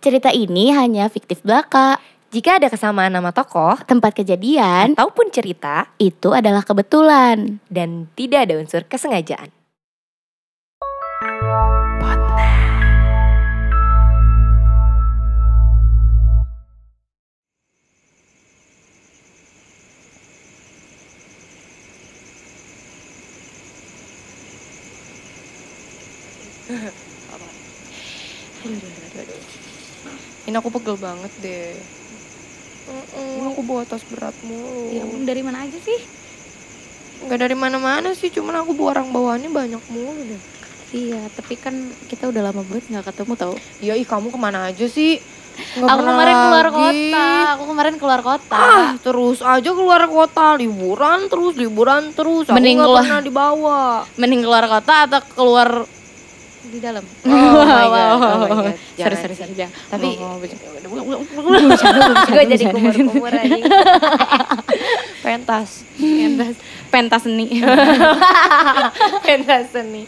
Cerita ini hanya fiktif belaka. Jika ada kesamaan nama tokoh Tempat kejadian ataupun cerita itu adalah kebetulan. dan tidak ada unsur kesengajaan. Ini aku pegel banget deh. Ini aku bawa tas berat mulu. Ya dari mana aja sih? Nggak dari mana-mana sih, cuman aku barang bawaannya banyak mulu deh. Iya, tapi kan kita udah lama banget nggak ketemu tau. Ya ih kamu ke mana aja sih? Nggak Aku kemarin keluar lagi. kota. Aku kemarin keluar kota. Ah, terus aja keluar kota, liburan terus, liburan terus. Aku Mending nggak keluar- pernah dibawa. Mending keluar kota atau keluar di dalam. Oh my god, oh my god. Jangan sorry, sih. sorry. jangan. Tapi gue jadi kumur-kumur aja. Pentas. pentas pentas seni. Pentas seni.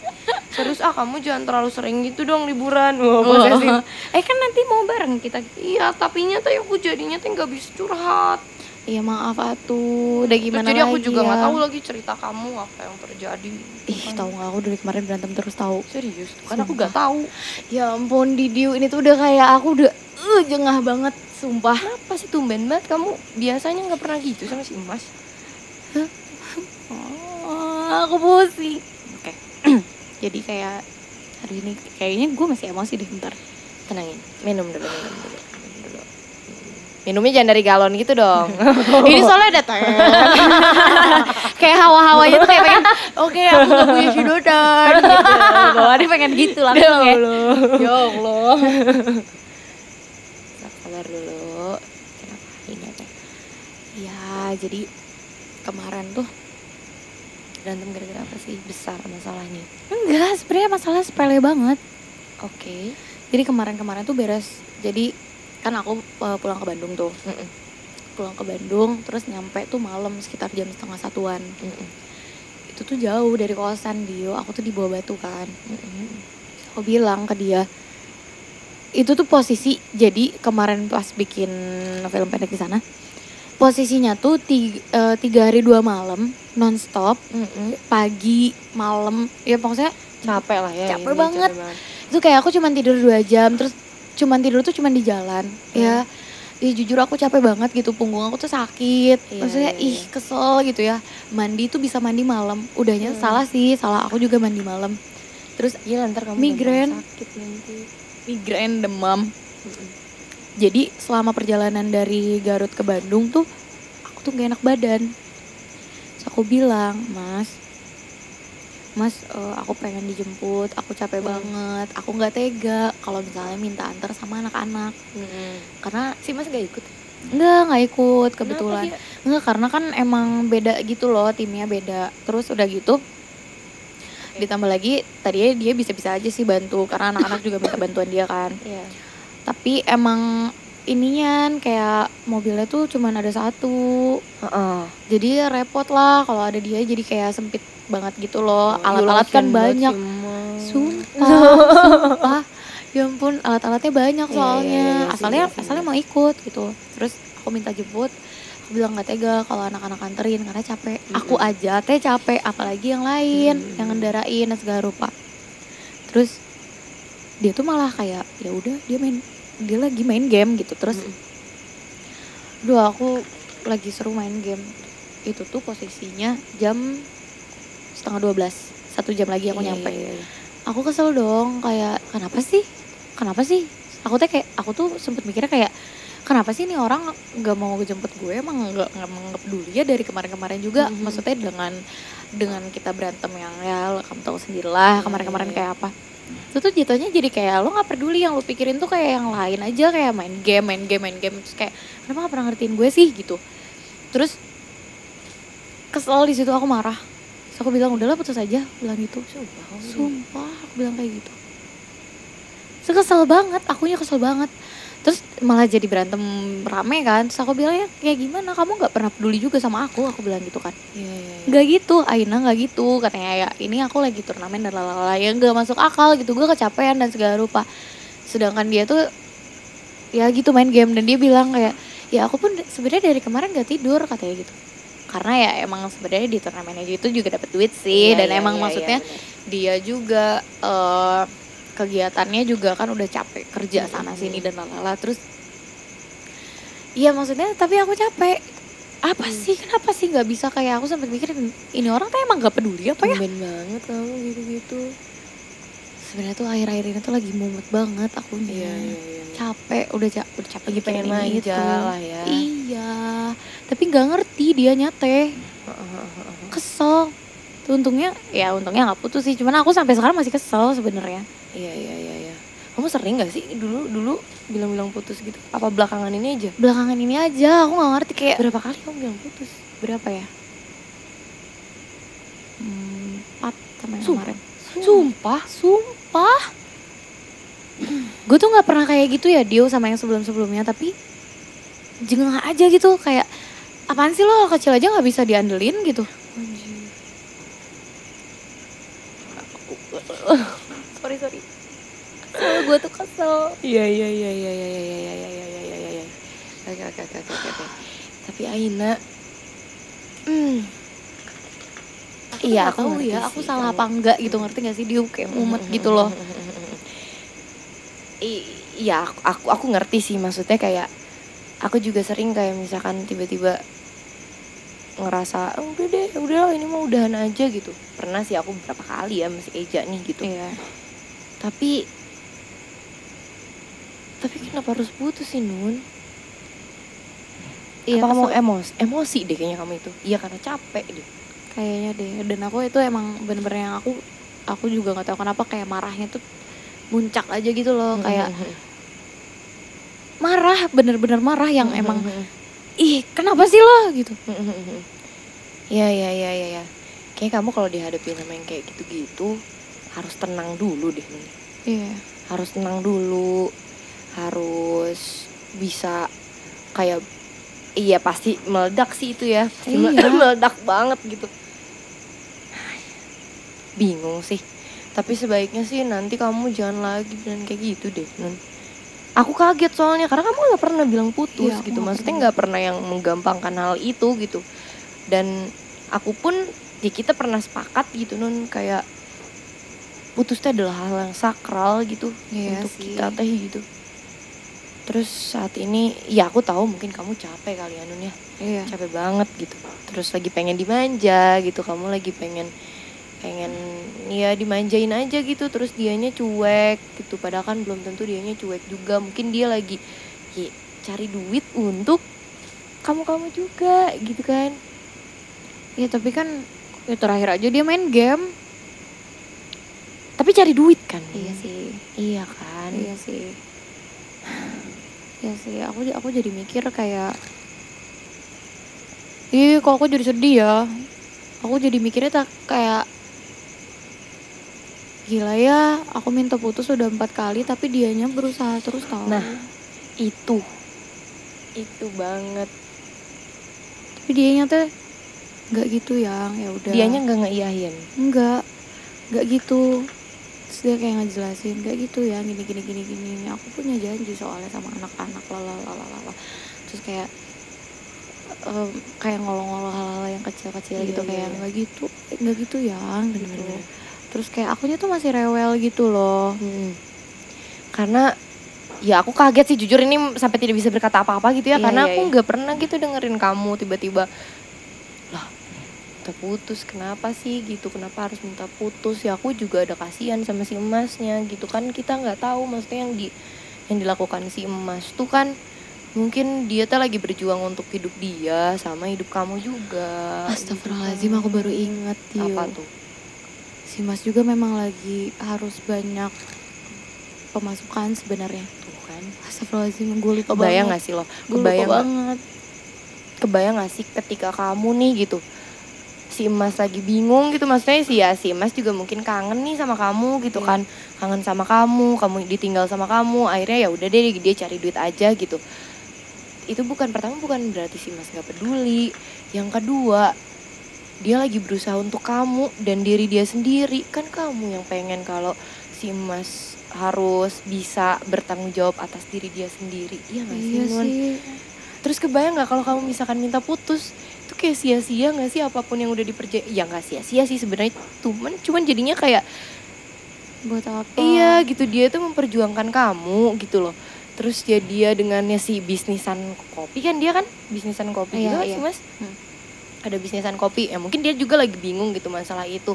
Terus ah kamu jangan terlalu sering gitu dong liburan. Wah, posesif. eh kan nanti mau bareng kita. Iya, tapi nyata aku jadinya tuh nggak bisa curhat. Iya maaf atuh, udah gimana Terus jadi aku lagi juga ya? nggak tahu lagi cerita kamu apa yang terjadi. Ih, tahu nggak aku dari kemarin berantem terus tahu. Serius, kan aku nggak tahu. Ya ampun Didiu, ini tuh udah kayak aku udah uh, jengah banget, sumpah. Kenapa sih tumben banget kamu biasanya nggak pernah gitu sama si Mas? Oh, aku pusing. Oke. Jadi kayak hari ini kayaknya gue masih emosi deh bentar. Tenangin, minum dulu, minum dulu. Minumnya jangan dari galon gitu dong. ini soalnya ada teh. kayak hawa-hawanya tuh kayak pengen, oke aku gak punya sedotan gitu. Bawaannya pengen gitu langsung ya. Ya Allah. Sabar dulu. Kenapa ini teh? Ya, jadi kemarin tuh Berantem gara-gara apa sih? Besar masalahnya. enggak, sebenarnya masalah sepele banget. Oke. Jadi kemarin-kemarin tuh beres. Jadi kan aku uh, pulang ke Bandung tuh. Mm-mm. Pulang ke Bandung, terus nyampe tuh malam sekitar jam setengah satuan. Mm-mm. Itu tuh jauh dari kosan Dio. Aku tuh di bawah batu kan. Mm-mm. Aku bilang ke dia, itu tuh posisi. Jadi kemarin pas bikin film pendek di sana, posisinya tuh tiga, eh, tiga hari dua malam nonstop. Mm-mm. Pagi, malam, ya pokoknya Capek lah ya. Capek ini, banget. banget. itu kayak aku cuman tidur dua jam terus cuman tidur tuh cuman di jalan Hmm. ya ya jujur aku capek banget gitu punggung aku tuh sakit Iya, maksudnya iya, ih iya. kesel gitu ya mandi tuh bisa mandi malam udahnya Hmm. salah sih salah aku juga mandi malam terus Gila ntar kamu Migrain. sakit nanti. migrain demam Mm-mm. jadi selama perjalanan dari Garut ke Bandung tuh aku tuh gak enak badan Terus aku bilang mas mas eh, aku pengen dijemput aku capek Hmm. banget aku nggak tega kalau misalnya minta antar sama anak-anak Mm-mm. karena Si Mas gak ikut? nggak nggak ikut kebetulan Kenapa dia? nggak karena kan emang beda gitu loh timnya beda terus udah gitu ditambah lagi tadinya dia bisa-bisa aja sih bantu karena anak-anak juga minta bantuan dia kan Iya. tapi emang inian kayak mobilnya tuh cuman ada satu Heeh. jadi repot lah kalau ada dia jadi kayak sempit banget gitu loh. Oh, alat-alat kan banyak. sumpah sumpah. Ya ampun alat-alatnya banyak Iya, soalnya. iya, iya, iya asalnya asalnya mau ikut gitu. Terus aku minta jemput. Aku bilang nggak tega kalau anak-anak anterin karena capek. Aku aja teh capek apalagi yang lain Mm. yang ngendarain dan segala rupa. Terus dia tuh malah kayak ya udah dia main dia lagi main game gitu. Terus Mm. Duh aku lagi seru main game. Itu tuh posisinya jam setengah 12 Satu jam lagi aku Iya, nyampe. iya, iya. Aku kesel dong kayak kenapa sih? Kenapa sih? Aku tuh kayak aku tuh sempet mikirnya kayak kenapa sih nih orang nggak mau ngejemput gue? Emang nggak nggak nggak peduli ya dari kemarin-kemarin juga. Mhm. maksudnya dengan dengan kita berantem yang ya kamu tahu sendirilah Iya, kemarin-kemarin iya, kayak apa. Itu tuh jatuhnya jadi kayak lo nggak peduli yang lo pikirin tuh kayak yang lain aja kayak main game main game main game. Terus kayak kenapa nggak pernah ngertiin gue sih? Gitu. Terus kesel di situ aku marah terus aku bilang udahlah putus aja. Bilang gitu. Sumpah, aku bilang kayak gitu. Terus kesel banget akunya kesel banget. Terus malah jadi berantem rame kan. Terus aku bilang ya kayak gimana? Kamu nggak pernah peduli juga sama aku. Aku bilang gitu kan. Iya, iya, iya. nggak gitu Aina nggak gitu. Katanya ya ini aku lagi turnamen dan lalala. Ya nggak masuk akal gitu. Gue kecapean dan segala rupa. Sedangkan dia tuh ya gitu main game. Dan dia bilang kayak ya aku pun sebenarnya dari kemarin gak tidur katanya gitu karena ya emang sebenarnya di turnamen itu juga dapat duit sih Iya, dan iya, emang iya, maksudnya iya, dia juga eh, kegiatannya juga kan udah capek kerja Mm-mm. sana sini dan lalala terus iya maksudnya tapi aku capek apa Hmm. sih kenapa sih nggak bisa kayak aku sampai mikir ini orang tuh emang gak peduli apa ya Tumben banget kamu gitu-gitu. sebenarnya tuh akhir-akhir ini tuh lagi mumet banget akunya Iya, iya, iya. capek udah udah capek Lagi pengen mikirin manja itu. lah ya. iya tapi nggak ngerti dia nyate kesel Tuh untungnya ya untungnya nggak putus sih cuman aku sampai sekarang masih kesel sebenarnya Iya, iya, iya, iya. Kamu sering gak sih dulu dulu bilang-bilang putus gitu? Apa belakangan ini aja? belakangan ini aja aku nggak ngerti kayak Berapa kali kamu bilang putus? berapa ya Hmm, empat sama yang kemarin Sumpah? sumpah gue tuh nggak pernah kayak gitu ya Dio sama yang sebelum sebelumnya tapi jengah aja gitu kayak apaan sih lo kecil aja nggak bisa diandelin gitu sorry sorry kesel gue tuh kesel Iya, iya, iya, iya, iya, iya, iya, iya, iya, iya, iya, iya, iya. Oke, oke, oke, oke, oke, oke. Tapi Aina, hmm, Iya, iya aku aku tahu ngerti ya aku salah apa enggak gitu ngerti gak sih dia kayak mumet gitu loh Iya, aku, aku aku ngerti sih maksudnya kayak aku juga sering kayak misalkan tiba-tiba ngerasa "Oh, udah deh, udah ini mah udahan aja gitu. Pernah sih aku beberapa kali ya masih Eja nih gitu. iya Tapi tapi kenapa harus putus sih Nun? iya Apa kamu kesel. emosi? Emosi deh kayaknya kamu itu. Iya karena capek deh. kayaknya deh dan aku itu emang bener-bener yang aku aku juga nggak tahu kenapa kayak marahnya tuh muncak aja gitu loh kayak marah bener-bener marah yang emang ih kenapa sih lo gitu Iya iya iya iya ya. Kayak kamu kalau dihadapin sama yang kayak gitu-gitu harus tenang dulu deh iya Harus tenang dulu. Harus bisa kayak iya pasti meledak sih itu ya. Pasti Iya. meledak banget gitu. Bingung sih. Tapi sebaiknya sih nanti kamu jangan lagi bilang kayak gitu deh Nun. Aku kaget soalnya karena kamu nggak pernah bilang putus aku gitu. Maksudnya nggak pernah yang menggampangkan hal itu gitu. Dan aku pun ya kita pernah sepakat gitu Nun kayak putus teh adalah hal yang sakral gitu Iya untuk sih. kita teh gitu. Terus saat ini ya aku tahu mungkin kamu capek kali ya Nun ya iya capek banget gitu terus lagi pengen dimanja gitu kamu lagi pengen pengen ya dimanjain aja gitu terus dianya cuek gitu. Padahal kan belum tentu dianya cuek juga. Mungkin dia lagi ya, cari duit untuk kamu kamu juga gitu kan. Iya tapi kan ya terakhir aja dia main game. Tapi cari duit kan? Iya sih. Iya kan? Iya sih. Iya sih. Aku aku jadi mikir kayak ih kok aku jadi sedih ya? Aku jadi mikirnya tak kayak gila ya aku minta putus udah empat kali tapi dianya berusaha terus tau. Nah. itu. Itu banget. Tapi dianya tuh nggak gitu ya ya udah. Dianya nggak ngeiyahin? Enggak enggak gitu. Terus dia kayak ngejelasin kayak gitu ya gini gini gini gini aku punya janji soalnya sama anak-anak lalalala terus kayak em, kayak ngolong-ngolong hal-hal yang kecil-kecil Iya, gitu iya, kayak nggak gitu nggak gitu ya gitu. Bener-bener. Terus kayak akunya tuh masih rewel gitu loh Hmm. Karena ya aku kaget sih jujur ini sampai tidak bisa berkata apa-apa gitu ya Iya, karena iya, aku iya. nggak pernah gitu dengerin kamu tiba-tiba lah kita putus kenapa sih gitu kenapa harus minta putus ya aku juga ada kasihan sama si emasnya gitu kan kita nggak tahu maksudnya yang di yang dilakukan si emas tuh kan mungkin dia tuh lagi berjuang untuk hidup dia sama hidup kamu juga gitu Astagfirullahaladzim kan. aku baru inget Tio. apa tuh si Mas juga memang lagi harus banyak pemasukan sebenarnya. Tuh kan Astagfirullahaladzim gue lupa kebayang banget. nggak sih lo? Gue lupa kebayang nggak? banget. Kebayang gak sih ketika kamu nih gitu si emas lagi bingung gitu maksudnya sih ya si emas juga mungkin kangen nih sama kamu gitu Iya. kan. Kangen sama kamu kamu ditinggal sama kamu akhirnya ya udah deh dia cari duit aja gitu. Itu bukan pertama bukan berarti si emas nggak peduli. Yang kedua dia lagi berusaha untuk kamu dan diri dia sendiri kan kamu yang pengen kalau si emas harus bisa bertanggung jawab atas diri dia sendiri iya nggak sih Iya Nun? sih. terus kebayang nggak kalau kamu misalkan minta putus itu kayak sia-sia nggak sih apa pun yang udah dipercaya ya nggak sia-sia sih sebenarnya cuman cuman jadinya kayak Buat apa? iya gitu dia tuh memperjuangkan kamu gitu loh terus ya dia dengannya si bisnisan kopi kan dia kan bisnisan kopi Iya, juga iya. sih mas Hmm. Ada bisnisan kopi ya mungkin dia juga lagi bingung gitu masalah itu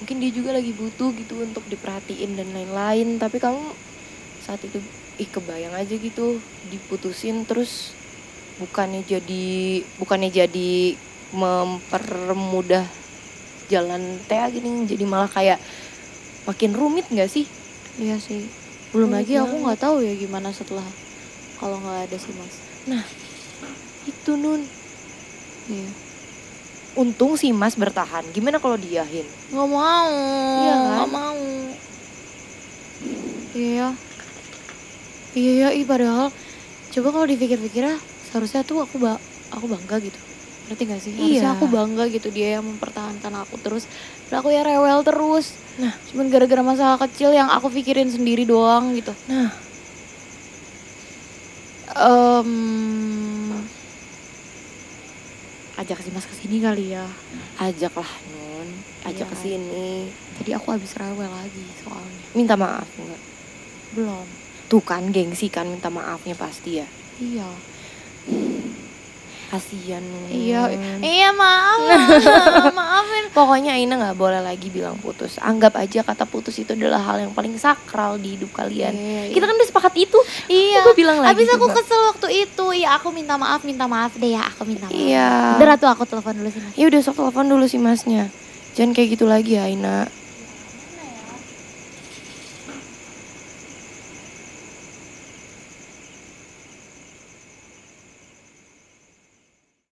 mungkin dia juga lagi butuh gitu untuk diperhatiin dan lain-lain tapi kamu saat itu ih kebayang aja gitu diputusin terus bukannya jadi bukannya jadi mempermudah jalan Tea gini jadi malah kayak makin rumit nggak sih Iya sih. Belum Rumit lagi aku nggak tahu ya gimana setelah kalau nggak ada si Mas. itu nun Iya. Untung si Mas bertahan gimana kalau diahin Nggak mau. Iya kan? Nggak mau. Iya. Iya ya, ih padahal coba kalau dipikir-pikir ya seharusnya tuh aku ba aku bangga gitu. Ngerti gak sih? Harusnya Iya. aku bangga gitu dia yang mempertahankan aku terus. Dan aku ya rewel terus. Nah. cuman gara-gara masalah kecil yang aku pikirin sendiri doang gitu. nah Em ajak si Mas ke sini kali ya. ajaklah nun ajak Iya. ke sini Tadi aku habis rewel lagi soalnya. minta maaf enggak Belum. tuh kan gengsi kan minta maafnya pasti ya Iya. Kasihan. Iya, iya maaf, maaf, maafin. pokoknya Aina nggak boleh lagi bilang putus anggap aja kata putus itu adalah hal yang paling sakral di hidup kalian Iya, kita kan udah sepakat itu iya. gue bilang lagi Habis aku juga. kesel waktu itu. Ya aku minta maaf, minta maaf deh ya. Aku minta maaf. Iya. Udah tuh aku telepon dulu sih mas. ya udah sok telepon dulu sih masnya jangan kayak gitu lagi ya Aina